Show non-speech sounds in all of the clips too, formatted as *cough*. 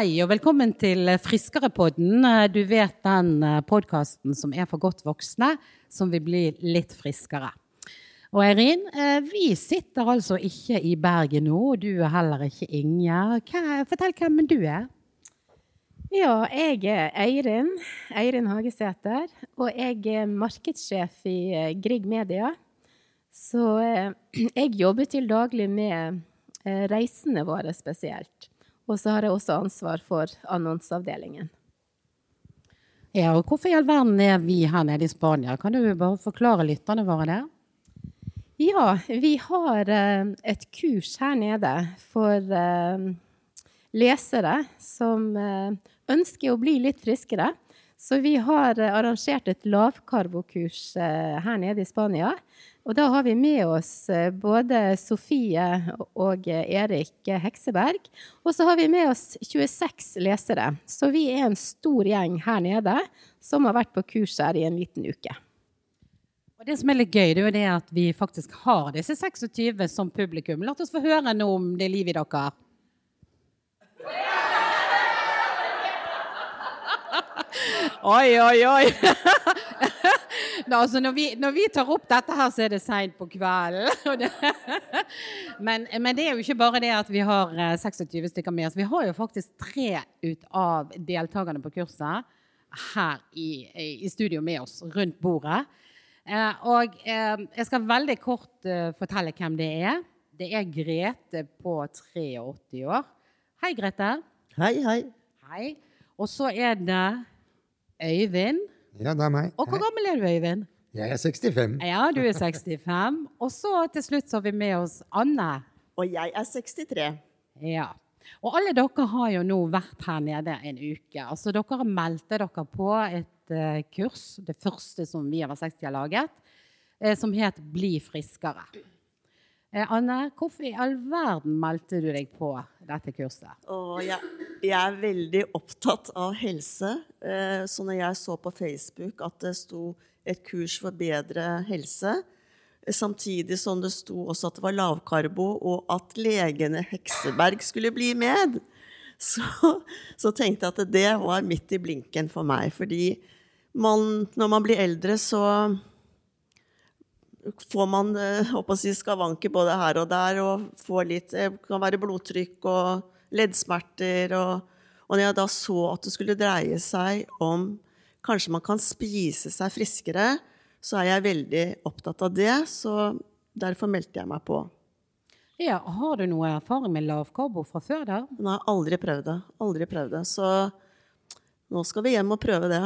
Hei og velkommen til Friskerepodden. Du vet den podkasten som er for godt voksne, som vil bli litt friskere. Og Eirin, eh, vi sitter altså ikke i Bergen nå, og du er heller ikke Inge. Fortell hvem du er. Ja, jeg er Eirin. Eirin Hagesæter. Og jeg er markedssjef i eh, Grieg Media. Så eh, *clears throat* jeg jobber til daglig med reisene våre spesielt. Og så har jeg også ansvar for annonseavdelingen. Ja, og Hvorfor i all verden er vi her nede i Spania? Kan du bare forklare lytterne våre det? Ja, vi har uh, et kurs her nede for uh, lesere som uh, ønsker å bli litt friskere. Så vi har arrangert et lavkarbokurs her nede i Spania. Og da har vi med oss eh, både Sofie og Erik Hekseberg. Og så har vi med oss 26 lesere. Så vi er en stor gjeng her nede som har vært på kurs her i en liten uke. Og Det som er litt gøy, det er jo det at vi faktisk har disse 26 som publikum. La oss få høre noe om det livet i dere. Oi, oi, oi! altså, når, vi, når, vi, tar opp dette her, så er det seint på kvelden. men, men, det er jo ikke bare det at vi har 26 eh, stykker med oss. Vi har jo faktisk tre ut av deltakerne på kurset her i, i studio med oss rundt bordet. Eh, og eh, jeg skal veldig kort eh, fortelle hvem det er. Det er Grete på 83 år. Hei, Grete. Hei, hei. Hei. Og så er det Øyvind. Ja, det er meg. Og hvor gammel er du, Øyvind? Jeg er 65. Ja, du er 65. Og så til slutt så har vi med oss Anne. Og jeg er 63. Ja. Og alle dere har jo nå vært her nede en uke. Altså Dere meldte dere på et uh, kurs, det første som vi over 60 har laget, uh, som het Bli friskere. Eh, Anne, hvorfor i all verden meldte du deg på dette kurset? Og jeg, jeg er veldig opptatt av helse. Eh, så når jeg så på Facebook at det sto et kurs for bedre helse, eh, samtidig som det sto også at det var lavkarbo, og at legene Hekseberg skulle bli med, *laughs* så, så tenkte jeg at det var midt i blinken for meg. Fordi man, når man blir eldre, så får man eh, si, skavanker både her og der. og får litt, Det kan være blodtrykk og leddsmerter. Og, og når jeg da så at det skulle dreie seg om kanskje man kan spise seg friskere, så er jeg veldig opptatt av det. Så derfor meldte jeg meg på. Ja, Har du noe erfaring med lavkarbo fra før? der? Nei, aldri prøvd det. Aldri prøvd det. Så nå skal vi hjem og prøve det.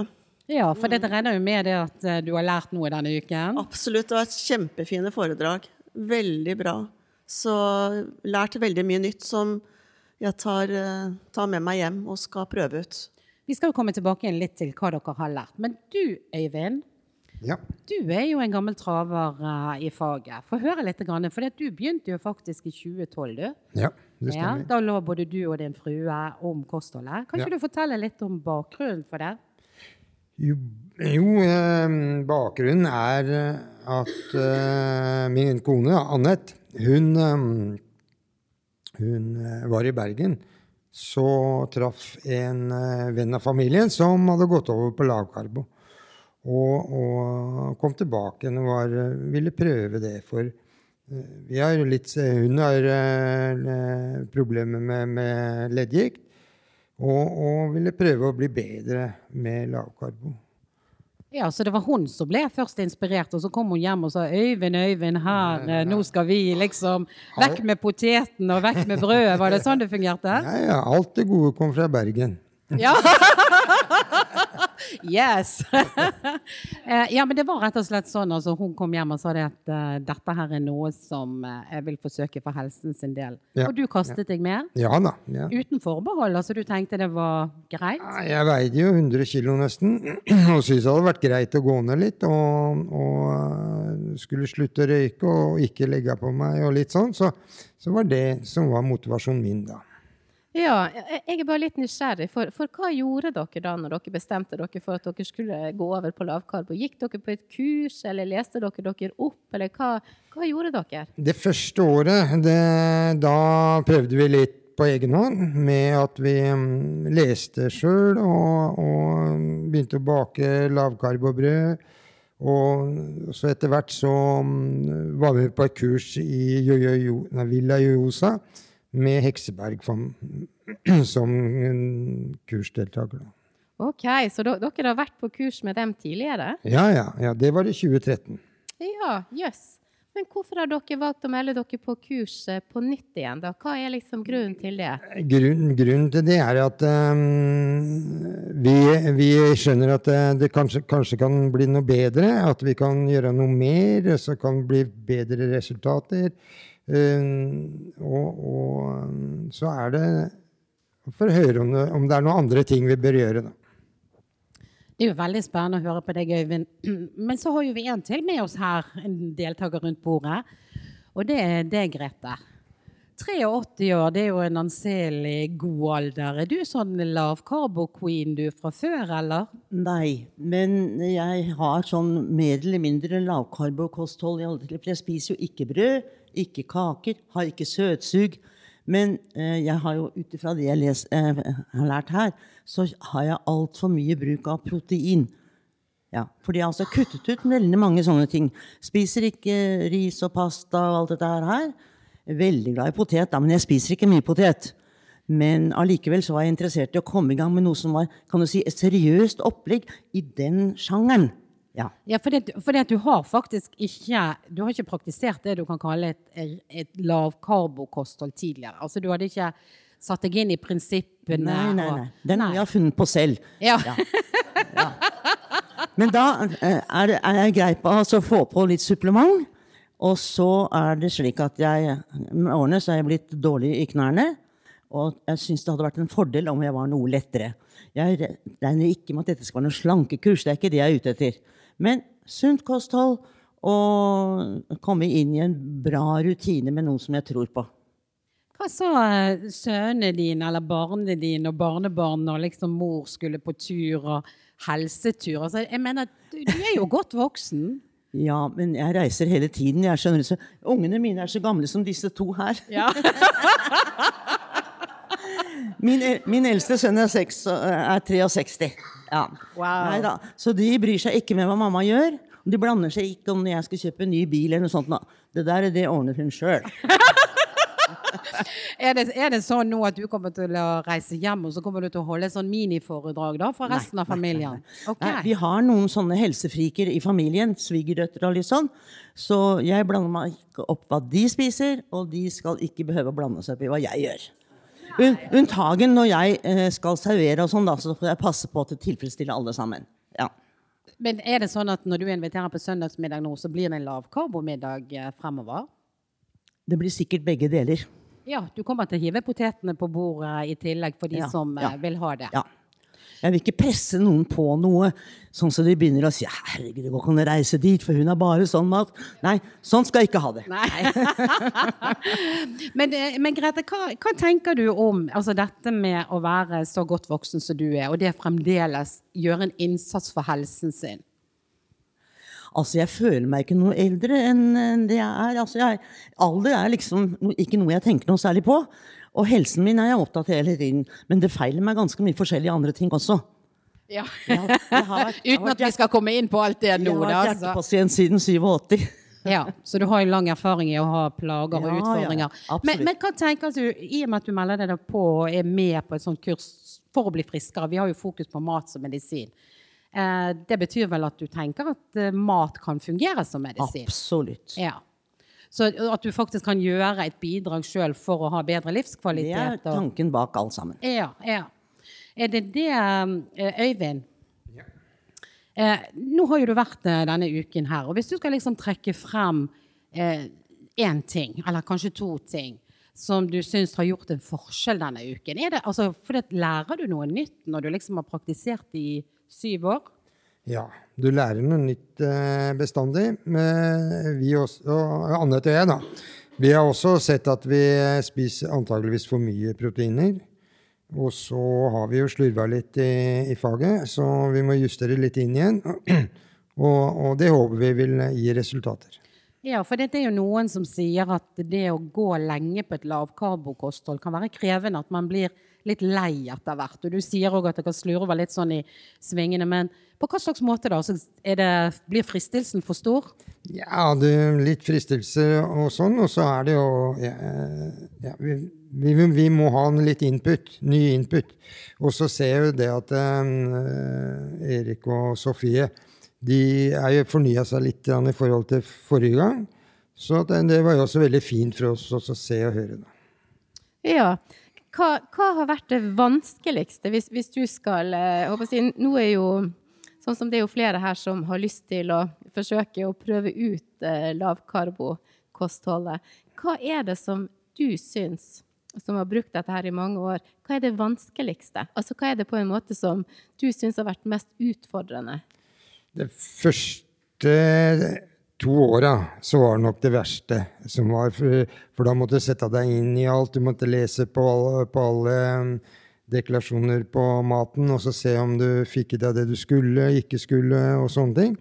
Ja, for det regner jo med det at eh, du har lært noe denne uken? Absolutt. Det var et kjempefine foredrag. Veldig bra. Så lært veldig mye nytt som jeg tar, eh, tar, med meg hjem og skal prøve ut. Vi skal jo komme tilbake litt til hva dere har lært. Men du, Øyvind. Ja. Du er jo en gammel traver uh, i faget. Få høre litt. For du begynte jo faktisk i 2012, du. Ja, det stemmer. Ja, da lå både du og din frue om kostholdet. Kan ikke ja. du fortelle litt om bakgrunnen for det? Jo, jo eh, bakgrunnen er eh, at eh, min kone, Annette, hun, eh, hun eh, var i Bergen. Så traff en eh, venn av familien som hadde gått over på lavkarbo. Og, og kom tilbake og var, ville prøve det. For vi har litt, hun har problemer med, med leddgikt. Og, og, ville prøve å bli bedre med lavkarbo. Ja, Så det var hun som ble først inspirert, og så kom hun hjem og sa Øyvind, Øyvind, her, nei, nei, nå skal vi liksom Vekk med poteten og vekk med brødet. Var det sånn det fungerte? Ja, ja. Alt det gode kom fra Bergen. Ja. *laughs* *laughs* yes! *laughs* Eh, ja, men det var rett og slett sånn. Altså, hun kom hjem og sa det at uh, dette her er noe som uh, jeg vil forsøke for helsen sin del. Ja, og du kastet deg med? Ja da. Ja. Uten forbehold? Altså du tenkte det var greit? Jeg veide jo 100 kg nesten, *clears throat* og syntes det hadde vært greit å gå ned litt. Og, og skulle slutte å røyke og ikke legge på meg og litt sånn. Så, så var det som var motivasjonen min da. Ja, jeg er bare litt nysgjerrig. For, for, hva gjorde dere da når dere bestemte dere for at dere skulle gå over på lavkarbo? Gikk dere på et kurs, eller leste dere dere opp, eller hva, hva gjorde dere? Det første året, det, da prøvde vi litt på egen hånd med at vi mm, leste sjøl og, og begynte å bake lavkarbobrød. Og så etter hvert så mm, var vi på et kurs i jo, Villa Jojosa med Hekseberg som, *clears throat* som kursdeltaker. OK, så dere har vært på kurs med dem tidligere? Ja, ja, ja. Det var i 2013. Ja, jøss. Men hvorfor har dere valgt å melde dere på kurs eh, på nytt igjen? da? Hva er liksom grunnen til det? Grunn, grunnen til det er at um, vi, vi skjønner at det, det kanskje, kanskje kan bli noe bedre. At vi kan gjøre noe mer, så kan det bli bedre resultater. Um, og, og så er det for å høre om det, om det er noen andre ting vi bør gjøre. da. Det er jo veldig spennende å høre på deg, Øyvind. *clears throat* Men så har jo vi en til med oss her, en deltaker rundt bordet. Og det er deg, Grete. 83 år, det er jo en anselig god alder. Er du sånn lavkarbo-queen du fra før, eller? Nei, men jeg har sånn mer eller mindre lavkarbokosthold. for jeg spiser jo ikke brød, ikke kaker, har ikke søtsug. Men eh, jeg har jo ut ifra det jeg les, eh, har lært her, så har jeg altfor mye bruk av protein. Ja, fordi jeg har altså kuttet ut veldig mange sånne ting. Spiser ikke ris og pasta og alt dette her. Veldig glad i potet, da, men jeg spiser ikke mye potet. Men allikevel så var jeg interessert i å komme i gang med noe som var kan du si, et seriøst opplegg i den sjangeren. Ja. Ja, fordi, at- fordi at du har faktisk ikke Du har ikke praktisert det du kan kalle et, et lavkarbokosthold tidligere. Altså du hadde ikke satt deg inn i prinsippene Nei, nei, nei. Den har jeg funnet på selv. Ja. Men da eh, er, det, er jeg grei på altså, å få på litt supplement. Og så er det slik at jeg med årene så er jeg blitt dårlig i knærne. Og jeg syns det hadde vært en fordel om jeg var noe lettere. Jeg regner ikke med at dette skal være noe slankekurs. Det er ikke det jeg er ute etter. Men sunt kosthold og komme inn i en bra rutine med noen som jeg tror på. Hva sa eh, sønnene dine eller barna dine og barnebarn når liksom mor skulle på tur og helsetur? Altså, jeg mener, du, du er jo godt voksen. *laughs* Ja, men jeg reiser hele tiden. Jeg skjønner så Ungene mine er så gamle som disse to her. Ja. *laughs* Min, min eldste sønn er, seks, og, eh, er 63. Ja. Wow. Så de bryr seg ikke med hva mamma gjør. De blander seg ikke om når jeg skal kjøpe en ny bil. eller noe sånt. nå. Det der det ordner hun sjøl. *laughs* Er er det sånn nå at du kommer til å reise hjem, og så kommer du til å holde sånn miniforedrag da for resten av familien? Ok. Nei, Vi har noen sånne helsefriker i familien. Svigerdøtre og litt sånn. Så jeg blander meg ikke opp hva de spiser, og de skal ikke behøve å blande seg opp i hva jeg gjør. Un, unntagen når jeg eh, skal servere og sånn, da, så får jeg passe på at det tilfredsstiller alle sammen. Ja. Men er det sånn at når du inviterer på søndagsmiddag nå, så blir det en lavkarbomiddag eh, fremover? Det blir sikkert begge deler. Ja, du kommer til å hive potetene på bordet i tillegg for de Ja, som eh, ja. vil ha det. Ja. Jeg vil ikke presse noen på noe, sånn så de begynner å si herregud, det går ikke an å reise dit, for hun er bare sånn mat. Nei, sånn skal jeg ikke ha det. *laughs* Men, eh, men Grete, hva, hva tenker du om altså dette med å være så godt voksen som du er, og det fremdeles gjøre en innsats for helsen sin? Altså, jeg føler meg ikke noe eldre enn det jeg er. Altså, jeg, alder er liksom ikke noe jeg tenker noe særlig på. Og helsen min er jeg opptatt av hele tiden. Men det feiler meg ganske mye forskjellige andre ting også. Ja. Har vært- *laughs* Uten at vi skal komme inn på alt det nå. Jeg har vært hjertepasient siden 87. *laughs* Ja, så du har jo lang erfaring i å ha plager og Ja, ja, utfordringer. Ja, men, men hva tenker du, i og med at du melder deg på og er med på et sånt kurs for å bli friskere, vi har jo fokus på mat som medisin, eh, det betyr vel at du tenker at eh, mat kan fungere som medisin? Absolutt. Ja. Så at du faktisk kan gjøre et bidrag sjøl for å ha bedre livskvalitet. Det er tanken bak alt sammen. ja, ja. Er det det, Øyvind? Øyvind? Eh, nå har jo du vært eh, denne uken her, og hvis du skal liksom trekke frem én ting, eller kanskje to ting, som du syns har gjort en forskjell denne uken, er det, altså, for det, lærer du noe nytt når du liksom har praktisert i syv år? Ja, du lærer noe nytt eh, bestandig. Vi også, og Anette og jeg, da. Vi har også sett at vi spiser antageligvis for mye proteiner. Og så har vi jo slurva litt i, i faget, så vi må justere litt inn igjen. *clears throat* Og, og det håper vi vil gi resultater. Ja, for det er jo noen som sier at det å gå lenge på et lavkarbokosthold kan være krevende. At man blir litt lei etter hvert. Og du sier òg at det kan slurve litt sånn i svingene. Men på hva slags måte da? Det, blir fristelsen for stor? Ja, det er litt fristelse og sånn. Og så er det jo ja, ja, vi, vi, vi, må ha litt input. Ny input. Og så ser jeg jo det at uh, Erik og Sofie de er jo fornya seg litt i forhold til forrige gang. Så det, var jo også veldig fint for oss å se og høre. Ja. Hva, hva, har vært det vanskeligste, hvis, hvis du skal håper å si, Nå er jo sånn som det er jo flere her som har lyst til å forsøke å prøve ut eh, lavkarbokostholdet. Hva er det som du syns, som har brukt dette her i mange år, hva er det vanskeligste? Altså hva er det på en måte som du syns har vært mest utfordrende? Det første to åra så var det nok det verste. som var, For, for da måtte du sette deg inn i alt. Du måtte lese på alle, på alle um, deklarasjoner på maten og så se om du fikk i deg det du skulle, ikke skulle, og sånne ting.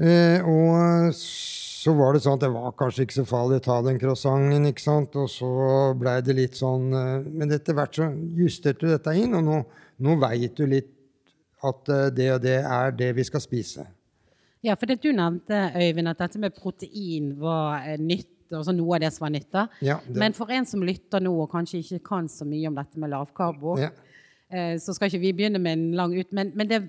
Eh, og så var det sånn at det var kanskje ikke så farlig å ta den croissanten, ikke sant? og så blei det litt sånn eh, Men etter hvert så justerte du dette inn, og nå, nå veit du litt at eh, det og det er det vi skal spise. Ja, for det du nevnte, Øyvind, at dette med protein var eh, nytt. Altså noe av det som var nytt. Ja, Men for en som lytter nå og kanskje ikke kan så mye om dette med lavkarbo, ja. Eh, så skal ikke vi begynne med en lang ut. Men, men det,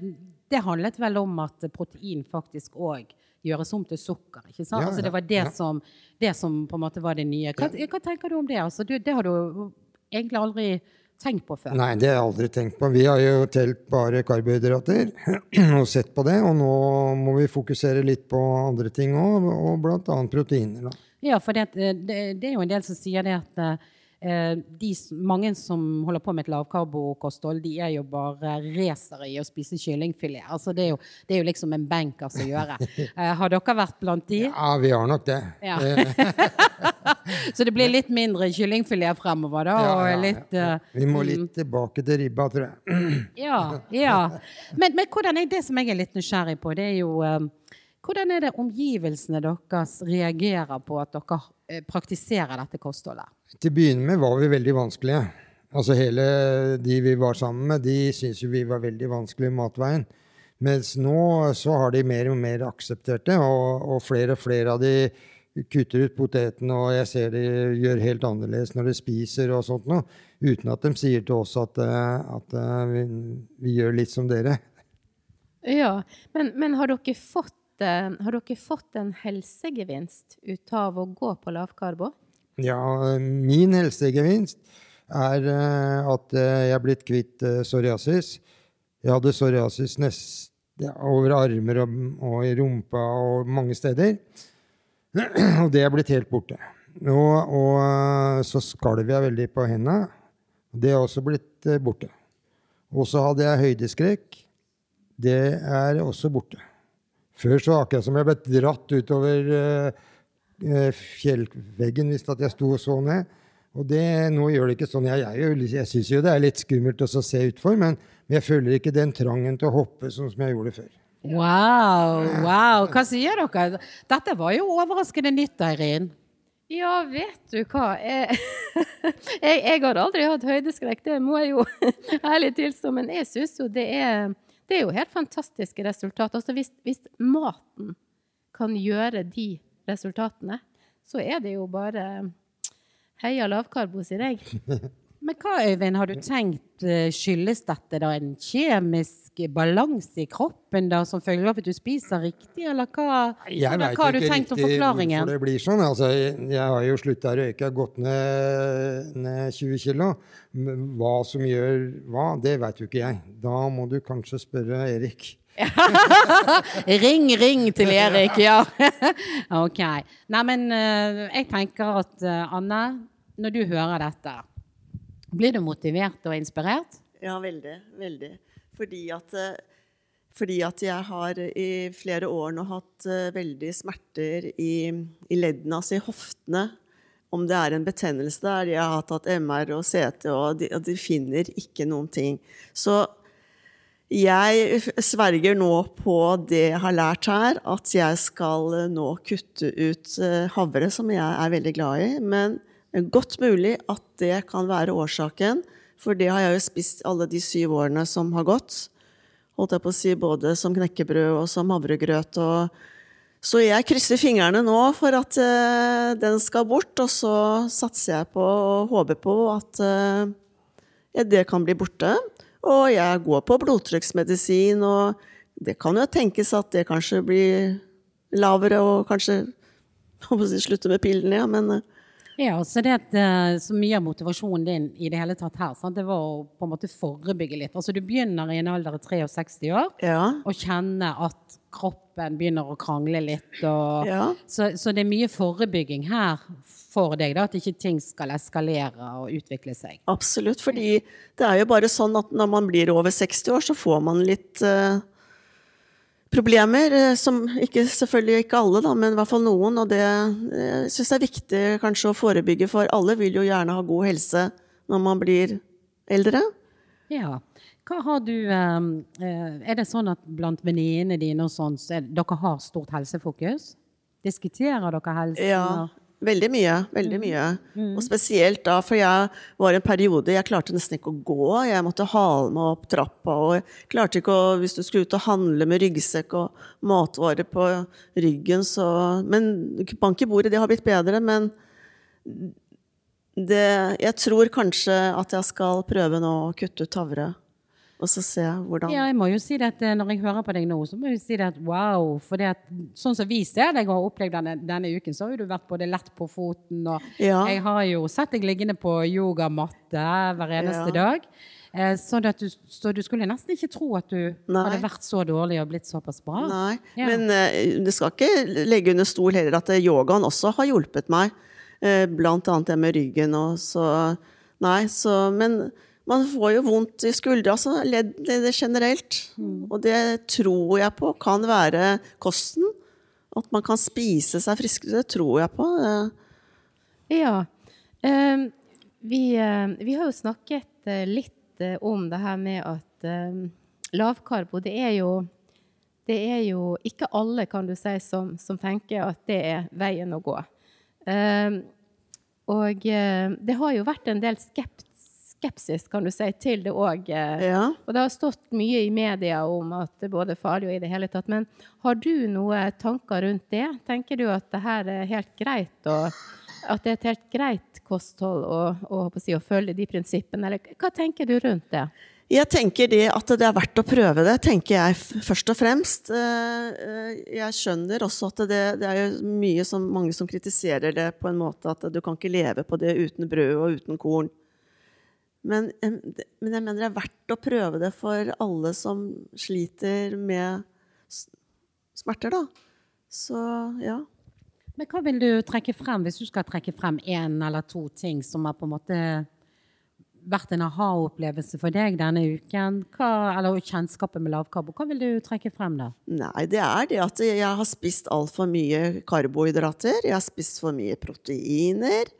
det, handlet vel om at protein faktisk òg gjøres om til sukker. ikke sant? Ja, altså det var det, som, det, som, på en måte var det nye. Hva, hva tenker du om det? Altså, du, det har du egentlig aldri tenkt på før? Nei, det har jeg aldri tenkt på. Vi har jo telt bare karbohydrater *clears throat* og sett på det. Og nå må vi fokusere litt på andre ting òg, og bl.a. proteiner. Da. Ja, for det, det, det, er jo en del som sier det at eh, de, mange som holder på med et lavkarbokosthold, de er jo bare racere i å spise kyllingfilet. Altså, det, er jo, det er jo liksom en bankers å gjøre. *laughs* Eh, har dere vært blant de? Ja, vi har nok det. Ja. *laughs* Så det blir litt mindre kyllingfilet fremover, da? Ja, ja, litt, uh, vi må litt mm. tilbake til ribba, tror jeg. *clears throat* ja, ja. Men, men, hvordan er det som jeg er litt nysgjerrig på, det er jo um, hvordan er det omgivelsene deres reagerer på at dere eh, praktiserer dette kostholdet? Til å begynne med var vi veldig vanskelige. Altså Hele de vi var sammen med, de syntes jo vi var veldig vanskelige i matveien. Mens nå så har de mer og mer akseptert det, og, og flere og flere av de kutter ut potetene, og jeg ser de gjør helt annerledes når de spiser og sånt noe, uten at de sier til oss at, eh, at eh, vi, vi, gjør litt som dere. Ja, men, men har, dere fått, eh, har dere fått en helsegevinst ut av å gå på lavkarbo? Ja, min helsegevinst er at jeg er blitt kvitt psoriasis. Jeg hadde psoriasis nest, over armer og, og i rumpa og mange steder. *clears throat* Og det er blitt helt borte. Og, og eh, så skalv jeg veldig på hendene. Det er også blitt eh, borte. Og så hadde jeg høydeskrekk. Det er også borte. Før så akkurat som jeg ble dratt utover uh, fjellveggen hvis jeg sto og så ned. Og det, nå gjør det ikke sånn. Jeg, jeg, jeg syns jo det er litt skummelt å se utfor, men, men jeg føler ikke den trangen til å hoppe sånn som jeg gjorde før. Wow, wow. Hva sier dere? Dette var jo overraskende nytt, Eirin. Ja, vet du hva. Jeg, *laughs* jeg, jeg har aldri hatt høydeskrekk, det må jeg jo *laughs* ærlig tilstå. Men jeg syns jo det er, det er jo helt fantastiske resultater. Altså hvis, hvis maten kan gjøre de resultatene, så er det jo bare heia lavkarbo, sier jeg. *laughs* Men hva, Øyvind, har du tenkt eh, skyldes dette da en kjemisk balanse i kroppen da, som følge av at du spiser riktig, eller hva, jeg hva har du tenkt om forklaringen? Hvorfor det blir sånn. Altså, jeg har jo slutta å røyke, jeg gått ned, ned 20 kg. Hva som gjør hva, det vet jo ikke jeg. Da må du kanskje spørre Erik. *laughs* ring, ring til Erik, ja. *laughs* ok. Nei, men uh, jeg tenker at uh, Anne, når du hører dette blir du motivert og inspirert? Ja, veldig. Veldig. Fordi at, eh, fordi at jeg har i flere år nå hatt uh, veldig smerter i, i, leddene, altså i hoftene. Om det er en betennelse der. Jeg har tatt MR og CT, og de, og de finner ikke noen ting. Så Jeg sverger nå på det jeg har lært her, at jeg skal eh, nå kutte ut eh, havre, som jeg er veldig glad i. Men godt mulig at det kan være årsaken, for det har jeg jo spist alle de syv årene som har gått. Holdt jeg på å si både som knekkebrød og som havregrøt. Og så jeg krysser fingrene nå for at uh, den skal bort, og så satser jeg på og håper på at uh, det kan bli borte. Og jeg går på blodtrykksmedisin, og det kan jo tenkes at det kanskje blir lavere, og kanskje si, slutte med pillene, ja, men uh, ja, så, det, at så mye av motivasjonen din i det hele tatt her, sant? det var å på en måte forebygge litt. Altså Du begynner i en alder av 63 år ja. og kjenner at kroppen begynner å krangle litt. Og, ja. så, så, det er mye forebygging her for deg, da, at ikke ting skal eskalere og utvikle seg. Absolutt, fordi det er jo bare sånn at når man blir over 60 år, så får man litt uh problemer, eh, som ikke, selvfølgelig ikke alle, da, men i hvert fall noen. Og det jeg syns jeg er viktig kanskje å forebygge, for alle vil jo gjerne ha god helse når man blir eldre. Ja. Hva har du ehm, eh, Er det sånn at blant venninnene dine og sånn, så er, dere har stort helsefokus? Diskuterer dere helse? Ja, Veldig mye. Veldig mye. Mm. Og spesielt da, for jeg var i en periode jeg klarte nesten ikke å gå. Jeg måtte hale meg opp trappa. og jeg klarte ikke å, Hvis du skulle ut og handle med ryggsekk og matvarer på ryggen, så Men bank i bordet, det har blitt bedre. Men det, jeg tror kanskje at jeg skal prøve nå å kutte ut havre og så se hvordan Ja, jeg må jo si det at eh, når jeg hører på deg nå, så må jeg si det at wow. For det at, sånn som vi ser deg og har opplevd denne, denne, uken, så har jo du vært både lett på foten og ja. Jeg har jo sett deg liggende på yogamatte hver eneste ja. dag. Eh, så, du, så, du, skulle nesten ikke tro at du Nei. hadde vært så dårlig og blitt såpass bra. Nei, ja. men uh, det skal ikke legge under stol heller at yogaen også har hjulpet meg. Uh, blant annet det med ryggen og så Nei, så Men man får jo vondt i skuldra, altså ledd generelt. Mm. Og det tror jeg på kan være kosten. At man kan spise seg friskere, det tror jeg på. Ja. Um, vi, uh, vi, har jo snakket uh, litt uh, om det her med at lavkarbo, det er jo det er jo ikke alle kan du si, som, som tenker at det er veien å gå. Um, og det har jo vært en del skept skepsis kan du si, til det òg. Ja. Og det har stått mye i media om at det er både farlig og i det hele tatt. Men har du noen tanker rundt det? Tenker du at det her er helt greit, og at det er et helt greit kosthold å, å, å, å følge de prinsippene? Eller hva tenker du rundt det? Jeg tenker det at det er verdt å prøve det, tenker jeg først og fremst. Eh, eh, jeg skjønner også at det, det er mye som, mange som kritiserer det på en måte at du kan ikke leve på det uten brød og uten korn. Men, men, jeg mener det er verdt å prøve det for alle som sliter med smerter, da. Så ja. Men hva vil du trekke frem, hvis du skal trekke frem én eller to ting som har på en måte vært en aha-opplevelse for deg denne uken? Hva, eller kjennskapet med lavkarbo. Hva vil du trekke frem da? Nei, det er det at jeg har spist altfor mye karbohydrater. Jeg har spist for mye proteiner.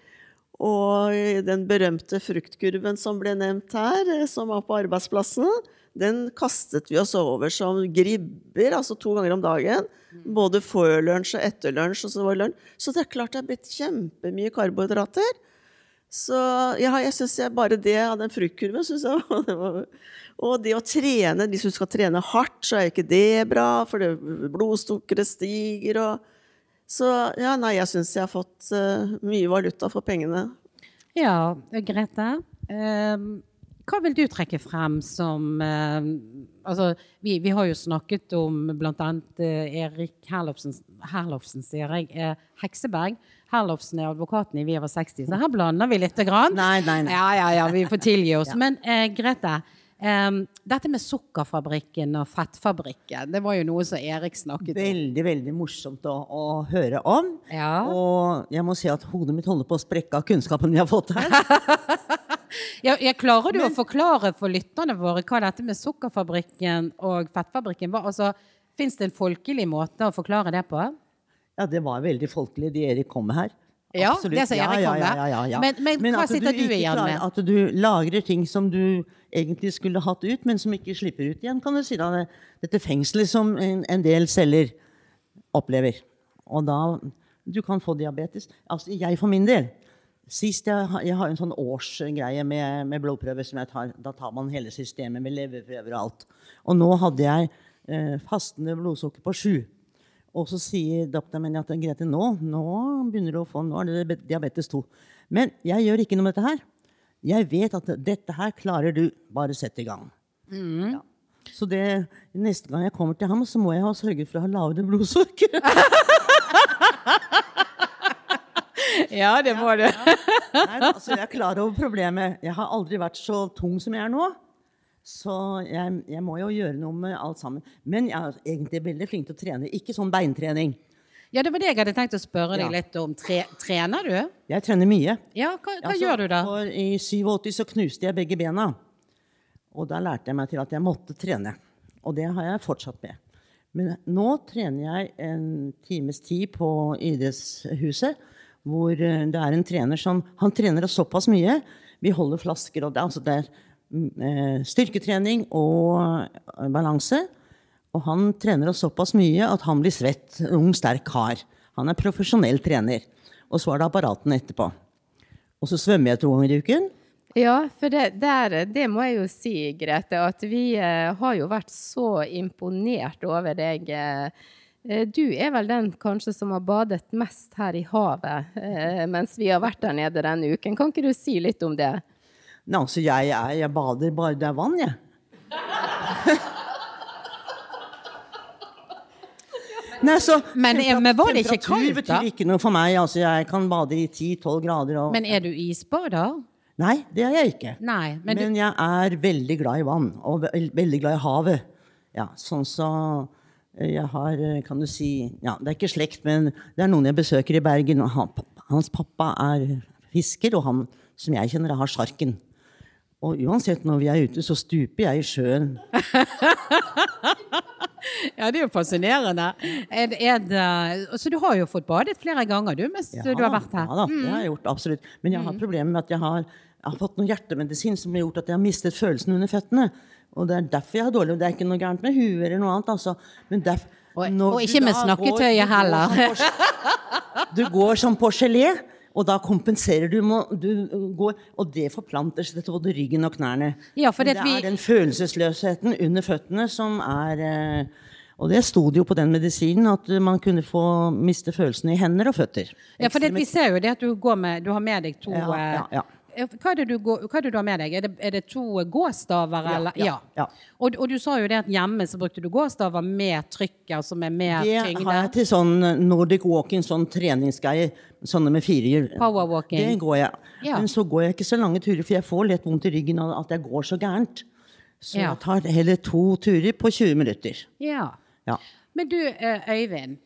Og den berømte fruktkurven som ble nevnt her, eh, som var på arbeidsplassen, den kastet vi oss over som gribber, altså to ganger om dagen. Både før lunsj og etter lunsj. Og så, var lunsj. så det er klart det er blitt kjempemye karbohydrater. Så ja, jeg syns bare det av den fruktkurven synes jeg var, Og det å trene, hvis du skal trene hardt, så er ikke det bra, for blodsukkeret stiger. og så ja, nei, jeg syns jeg har fått uh, mye valuta for pengene. Ja, Grete. Uh, hva vil du trekke frem som uh, altså, vi, vi, har jo snakket om bl.a. Erik Herlofsen, Herlofsen sier jeg, Hekseberg. Herlofsen er advokaten i Vi over 60, så her blander vi lite grann. Nei, nei, nei. Ja, ja, ja, vi får tilgi oss. ja. Men Grete, dette med sukkerfabrikken og fettfabrikken, det var jo noe som Erik snakket om. Veldig veldig morsomt å, å høre om. Ja. Og jeg må si at hodet mitt holder på å sprekke av kunnskapen vi har fått her. *laughs* jeg, jeg klarer du Men, å forklare for lytterne våre hva dette med sukkerfabrikken og fettfabrikken var? Altså, Fins det en folkelig måte å forklare det på? Ja, det var veldig folkelig, de Erik kom med her. Ja, Absolutt. det sier jeg. ja, kom ja, med. ja, ja, ja. Men- men hva sitter du du igjen med? At du lagrer ting som du egentlig skulle hatt ut, men som ikke slipper ut igjen, kan du si. da. Dette fengselet som en, en del celler opplever. Og da Du kan få diabetes. Altså, jeg for min del Sist jeg, jeg har en sånn årsgreie med, med blodprøver som jeg tar. Da tar man hele systemet med leverprøver og alt. Og nå hadde jeg eh, fastende blodsukker på sju. Og så sier doktoren min at Grete, nå, nå begynner du å få nå er det diabetes 2. Men jeg gjør ikke noe med dette her. Jeg vet at dette her klarer du. Bare sett i gang. Ja. Så det, neste gang jeg kommer til ham, så må jeg ha sørget for å ha lavere blodsukker. *laughs* Ja, det må du. Nei, altså, jeg er klar over problemet. Jeg har aldri vært så tung som jeg er nå. Så jeg, jeg må jo gjøre noe med alt sammen. Men jeg er egentlig veldig flink til å trene. Ikke sånn beintrening. Ja, det var det jeg hadde tenkt å spørre deg Ja. litt om. Tre, trener du? Jeg trener mye. Ja, hva, hva Altså, gjør du da? For I 87 så knuste jeg begge bena. Og da lærte jeg meg til at jeg måtte trene. Og det har jeg fortsatt med. Men nå trener jeg en times tid på idrettshuset, hvor eh, det er en trener som Han trener oss såpass mye. Vi holder flasker, og det, altså det er styrketrening og eh, balanse. Og han trener oss såpass mye at han blir svett. Ung, sterk kar. Han er profesjonell trener. Og så er det apparatene etterpå. Og så svømmer jeg to ganger i uken. Ja, for det, der, det må jeg jo si, Grete, at vi eh, har jo vært så imponert over deg. eh. Eh, Du er vel den kanskje som har badet mest her i havet eh, mens vi har vært der nede denne uken. Kan ikke du si litt om det? Nei, altså jeg, er, jeg bader bare det er vann, jeg. Nei, så Men, eh, men var det ikke kaldt, da? Temperatur betyr ikke noe for meg. Altså, jeg kan bade i 10-12 grader. Og... Men er du isbader? Nei, det er jeg ikke. Nei, men, Men, du, jeg er veldig glad i vann, og veldig glad i havet. Ja, sånn så eh, jeg har, eh, kan du si ja, Det er ikke slekt, men det er noen jeg besøker i Bergen. og Han, hans pappa er fisker, og han som jeg kjenner, har sjarken. Og uansett når vi er ute, så stuper jeg i sjøen. *laughs* ja, det er jo fascinerende. Er, det- er det, så du har jo fått badet flere ganger, du, mens du har vært her. Ja da, det har jeg gjort, absolutt. Men jeg har problemer med at jeg har, jeg har fått noe hjertemedisin som har gjort at jeg har mistet følelsen under føttene. Og det er derfor jeg har dårlig Det er ikke noe gærent med huet eller noe annet, altså. Men derf, Og- og ikke med snakketøyet heller. *laughs* Du går som på gelé, og da kompenserer du. Må, du går, og det forplanter seg til både ryggen og knærne. Ja, det at vi- er den følelsesløsheten under føttene som er Og det sto det jo på den medisinen, at man kunne få miste følelsene i hender og føtter. Ja, for det, vi ser jo det at du, går med, du har med deg to Ja, ja, ja. Hva er det du, går, er det du har med deg? Er det, er det to gåstaver? Ja, eller? ja, ja. Og, og du sa jo det at hjemme så brukte du gåstaver med trykk, altså med mer Det tyngde. har jeg til sånn Nordic walking, sånn treningsgreier. Sånne med fire hjul. Power walking. Det går jeg. Ja. Men så går jeg ikke så lange turer, for jeg får lett vondt i ryggen av at jeg går så gærent. Så jeg tar heller to turer på 20 minutter. Ja. Ja. Men du, eh, Øyvind.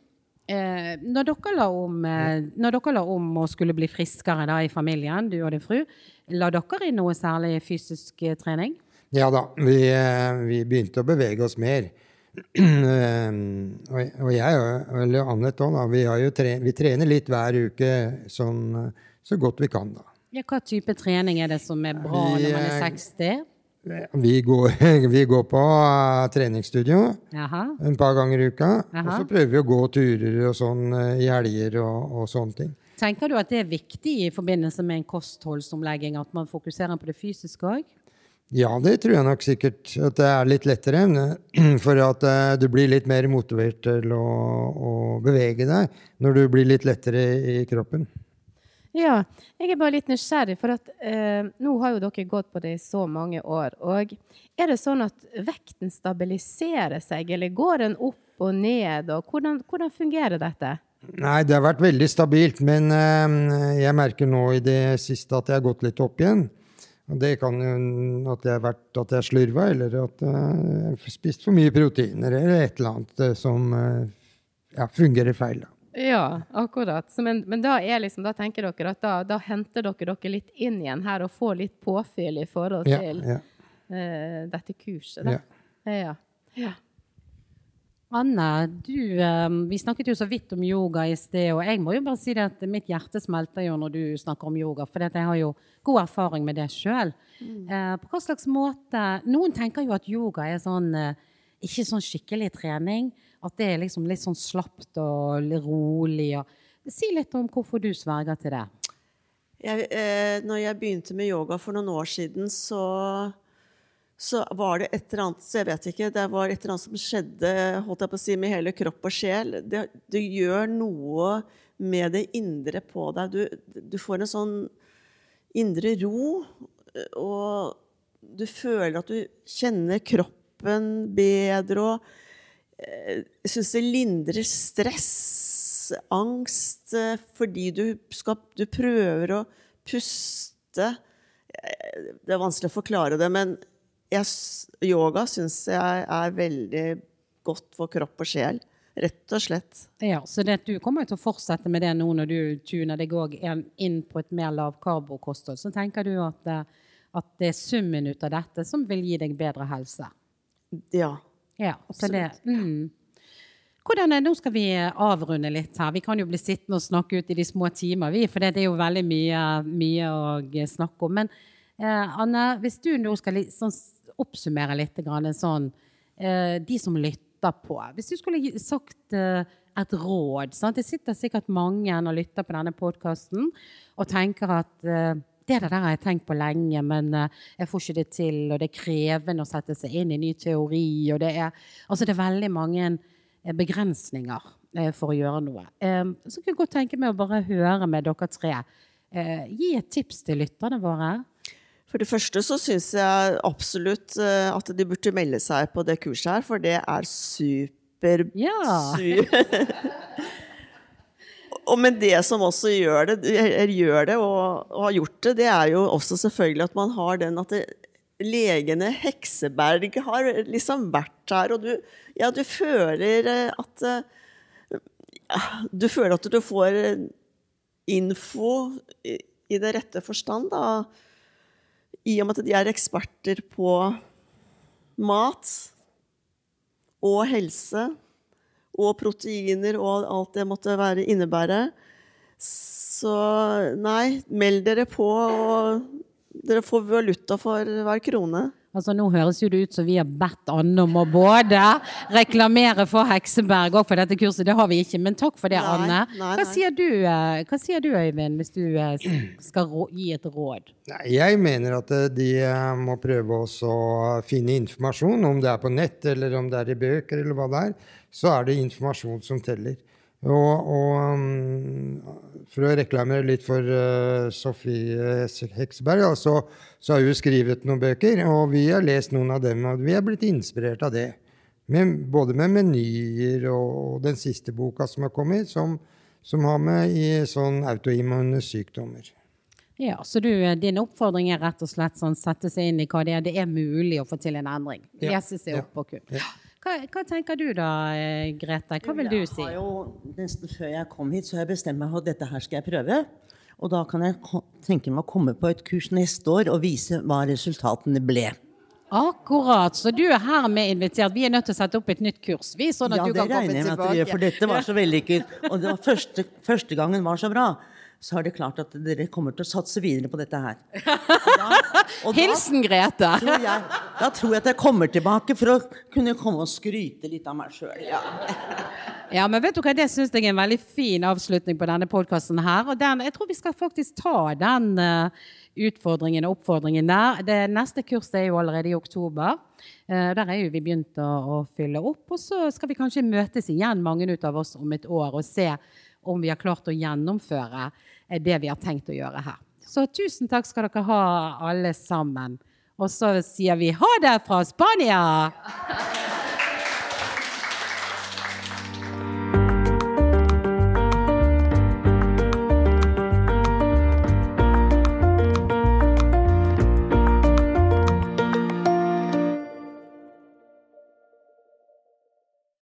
Eh, når, dere la om, eh, når dere la om å skulle bli friskere da, i familien, du og din fru, la dere inn noe særlig fysisk eh, trening? Ja da, vi, eh, vi begynte å bevege oss mer. *clears throat* Eh, og og jeg og- Annet òg. Vi, tre, vi trener litt hver uke sånn, så godt vi kan, da. Ja, hva type trening er det som er bra Vi, når man er eh, 60? Vi går, *laughs* vi går på eh, treningsstudio Aha. en par ganger i uka. Og så prøver vi å gå turer og sånn eh, i helger og, og sånne ting. Tenker du at det er viktig i forbindelse med en kostholdsomlegging at man fokuserer på det fysiske òg? Ja, det tror jeg nok sikkert at det er litt lettere. *clears throat* For at eh, du blir litt mer motivert til å, å bevege deg når du blir litt lettere i kroppen. Ja, jeg er bare litt nysgjerrig, for at eh, nå har jo dere gått på det i så mange år. Og er det sånn at vekten stabiliserer seg, eller går den opp og ned? Og hvordan, hvordan fungerer dette? Nei, det har vært veldig stabilt, men eh, jeg merker nå i det siste at jeg har gått litt opp igjen. Og det kan jo at jeg har vært at jeg slurva, eller at eh, jeg har spist for mye proteiner, eller et eller annet eh, som eh, ja, fungerer feil. Da. Ja, akkurat. Så, men, men da, er liksom, da tenker dere at da, da henter dere dere litt inn igjen her og får litt påfyll i forhold til ja. eh, dette kurset. Da. Ja. Ja. ja. Anne, du, eh, vi snakket jo så vidt om yoga i sted, og jeg må jo bare si det at mitt hjerte smelter jo når du snakker om yoga, for jeg har jo god erfaring med det sjøl. Mm. Eh, på hva slags måte Noen tenker jo at yoga er sånn ikke sånn skikkelig trening. At det er liksom litt sånn slapt og rolig. Og. Si litt om hvorfor du sverger til det. Jeg, eh, når jeg begynte med yoga for noen år siden, så så var det et eller annet så jeg vet ikke, det var et eller annet som skjedde holdt jeg på å si, med hele kropp og sjel. Det, du gjør noe med det indre på deg. Du, du, får en sånn indre ro, og du føler at du kjenner kroppen bedre. og Jeg syns det lindrer stress, angst, eh, fordi du, skal, du prøver å puste. Eh, det er vanskelig å forklare det, men jeg, yoga syns jeg er veldig godt for kropp og sjel. Rett og slett. Ja, Så det, du kommer til å fortsette med det nå når du tuner deg inn på et mer lavkarbokosthold. Så tenker du at, eh, at, det er summen ut av dette som vil gi deg bedre helse? Ja. Ja absolutt. Det, mm. Hvordan er, Nå skal vi avrunde litt her. Vi kan jo bli sittende og snakke ut i de små timer, vi, for det er jo veldig mye, mye å snakke om. Men eh, Anne, hvis du nå skal sånn, oppsummere litt sånn eh, De som lytter på. Hvis du skulle sagt eh, et råd sant? Det sitter sikkert mange og lytter på denne podkasten og tenker at eh, det der har jeg tenkt på lenge, men jeg får ikke det til. Og det er krevende å sette seg inn i ny teori. Og det er, altså det er veldig mange begrensninger for å gjøre noe. Så kunne jeg godt tenke meg å bare høre med dere tre. Gi et tips til lytterne våre. For det første så syns jeg absolutt eh, at de burde melde seg på det kurset her, for det er super... Ja. super. *laughs* *laughs* og men det som også gjør det, gjør det og, og, har gjort det, det er jo også selvfølgelig at man har den at det, legene Hekseberg har liksom vært her, og du, ja, du føler eh, at ja, Du føler at du får info i, i det rette forstand, da i og med at de er eksperter på mat og helse og proteiner og alt det måtte være innebære. Så nei, meld dere på, og dere får valuta for hver krone. Altså Nå høres jo det ut som vi har bedt Anne om å både reklamere for Hekseberg og for dette kurset. Det har vi ikke, men takk for det, nei, Anne. Nei, hva, sier du, eh, hva, sier du, Øyvind, hvis du eh, skal gi et råd? Jeg mener at eh, de må prøve å finne informasjon, om det er på nett eller om det er i bøker eller hva det er. Så er det informasjon som teller. Og, og, um, for å reklamere litt for uh, Sofie Hekseberg, så, så, har hun skrevet noen bøker, og vi har lest noen av dem, og vi er blitt inspirert av det. Med, både med menyer og den siste boka som har kommet, som, som har med i sånn autoimmune sykdommer. Ja, Så du, din oppfordring er rett og slett sånn sette seg inn i hva det er det er mulig å få til en endring? Lese seg opp og kun. Ja. Hva, hva, tenker du da, eh, Grete? Hva vil du si? Jeg har jo, nesten Før jeg kom hit, så har jeg bestemt meg for at dette her skal jeg prøve. Og da kan jeg tenke meg å komme på et kurs neste år og vise hva resultatene ble. Akkurat. Så du er hermed invitert. Vi er nødt til å sette opp et nytt kurs. Vi, sånn at ja, du kan komme tilbake. Ja, det regner jeg med at dere gjør, for dette var så vellykket. Og første, første gangen var så bra så er det klart at dere kommer til å satse videre på dette her. *laughs* Da, Hilsen Grete! Tror jeg, da tror jeg at jeg kommer tilbake for å kunne komme og skryte litt av meg sjøl. Ja. *laughs* ja. men vet du hva, det syns jeg er en veldig fin avslutning på denne podkasten her. Og den, jeg tror vi skal faktisk ta den uh, utfordringen og oppfordringen der. Det neste kurset er jo allerede i oktober. Uh, der er jo vi begynt å, å fylle opp. Og så skal vi kanskje møtes igjen, mange av oss, om et år og se om vi har klart å gjennomføre eh, det vi har tenkt å gjøre her. Så tusen takk skal dere ha, alle sammen. Og så sier vi ha det fra Spania!